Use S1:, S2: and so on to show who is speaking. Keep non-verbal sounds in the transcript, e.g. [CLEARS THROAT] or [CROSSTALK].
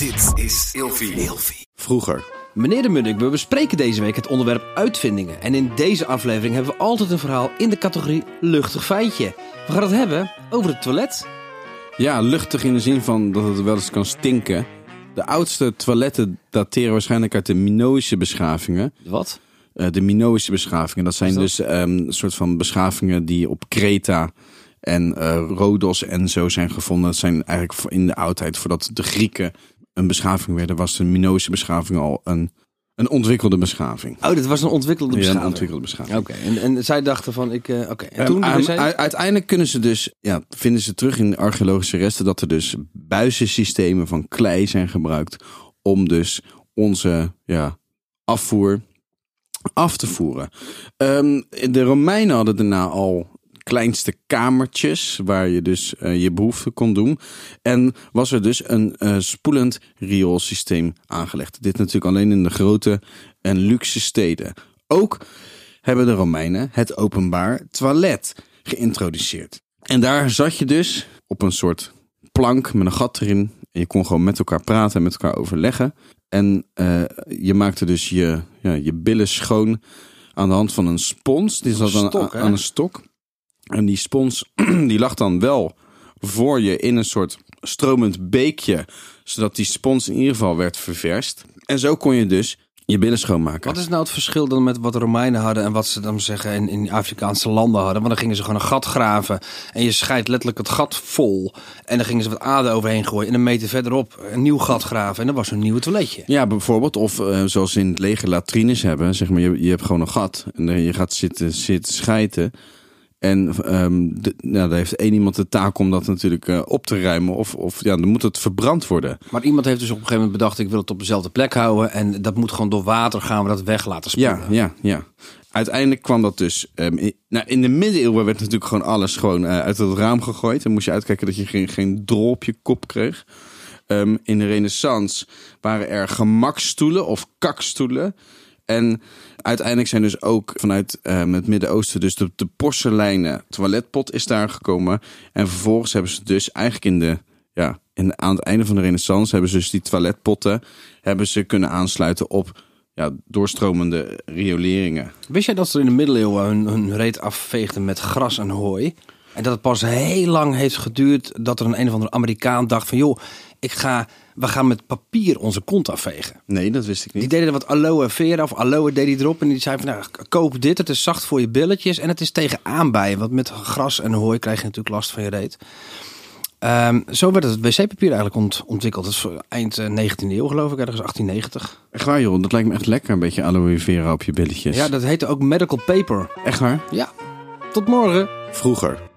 S1: Dit is Ilfie.
S2: Vroeger.
S3: Meneer de Munnik, we bespreken deze week het onderwerp uitvindingen. En in deze aflevering hebben we altijd een verhaal in de categorie luchtig feitje. We gaan het hebben over het toilet.
S2: Ja, luchtig in de zin van dat het wel eens kan stinken. De oudste toiletten dateren waarschijnlijk uit de Minoïsche beschavingen.
S3: Wat?
S2: Eh, de Minoïsche beschavingen, dat zijn
S3: dat?
S2: dus ehm, een soort van beschavingen die op Kreta en eh, Rhodos en zo zijn gevonden. Dat zijn eigenlijk in de oudheid, voordat de Grieken een beschaving werden, was de Minoïsche beschaving al een, een ontwikkelde beschaving.
S3: Oh, dit was een ontwikkelde
S2: Ja, een
S3: beschaving.
S2: ontwikkelde beschaving.
S3: Oké, en, en zij dachten van, ik... eh, Oké, en
S2: Ehm,
S3: toen...
S2: ehm, uiteindelijk kunnen ze dus, ja, vinden ze terug in archeologische resten dat er dus buizensystemen van klei zijn gebruikt om dus onze ja, afvoer af te voeren. Ehm, de Romeinen hadden daarna al kleinste kamertjes waar je dus eh, je behoefte kon doen. En was er dus een eh, spoelend rioolsysteem aangelegd. Dit natuurlijk alleen in de grote en luxe steden. Ook hebben de Romeinen het openbaar toilet geïntroduceerd. En daar zat je dus op een soort plank met een gat erin. En je kon gewoon met elkaar praten en met elkaar overleggen. En eh, je maakte dus je, ja, je billen schoon aan de hand van een spons. Die zat aan,
S3: stok, hè?
S2: aan een stok. En die spons [CLEARS THROAT] die lag dan wel voor je in een soort stromend beekje. Zodat die spons in ieder geval werd ververst. En zo kon je dus je billen schoonmaken.
S3: Wat is nou het verschil dan met wat de Romeinen hadden en wat ze dan zeggen in, in Afrikaanse landen hadden? Want dan gingen ze gewoon een gat graven en je scheidt letterlijk het gat vol. En dan gingen ze wat aarde overheen gooien en een meter verderop een nieuw gat graven en dan was er een nieuw toiletje.
S2: Ja, bijvoorbeeld. Of eh, zoals ze in het leger latrines hebben. Zeg maar, je, je hebt gewoon een gat. En je gaat zitten, zitten schijten. En de, nou, daar heeft één iemand de taak om dat natuurlijk eh, op te ruimen. Of, of ja, dan moet het verbrand worden.
S3: Maar iemand heeft dus op een gegeven moment bedacht, ik wil het op dezelfde plek houden. En dat moet gewoon door water gaan we dat weg laten spoelen.
S2: Ja, ja, ja. Uiteindelijk kwam dat dus. ehm, in, nou, in de middeleeuwen werd natuurlijk gewoon alles gewoon eh, uit het raam gegooid. Dan moest je uitkijken dat je geen, geen drol op je kop kreeg. Ehm, in de Renaissance waren er gemakstoelen of kakstoelen. En uiteindelijk zijn dus ook vanuit ehm, het Midden-Oosten, dus de, porseleinen toiletpot is daar gekomen. En vervolgens hebben ze dus eigenlijk in de, ja, in, aan het einde van de Renaissance hebben ze dus die toiletpotten hebben ze kunnen aansluiten op ja, doorstromende rioleringen.
S3: Wist jij dat ze in de middeleeuwen hun, hun reet afveegden met gras en hooi? En dat het pas heel lang heeft geduurd dat er een een of andere Amerikaan dacht van... joh, ik ga, we gaan met papier onze kont afvegen.
S2: Nee, dat wist ik
S3: Die
S2: niet.
S3: deden er wat aloe vera of aloe deed hij erop. En die zei van, nou, koop dit. Het is zacht voor je billetjes. En het is tegen aanbijen. Want met gras en hooi krijg je natuurlijk last van je reet. Ehm, zo werd het wc-papier eigenlijk ont- ontwikkeld. Dat is voor eind eh, 19e eeuw geloof ik, ergens 1890.
S2: Echt waar joh, dat lijkt me echt lekker. Een beetje aloe vera op je billetjes.
S3: Ja, dat heette ook medical paper.
S2: echt waar?
S3: Ja, tot morgen.
S2: Vroeger.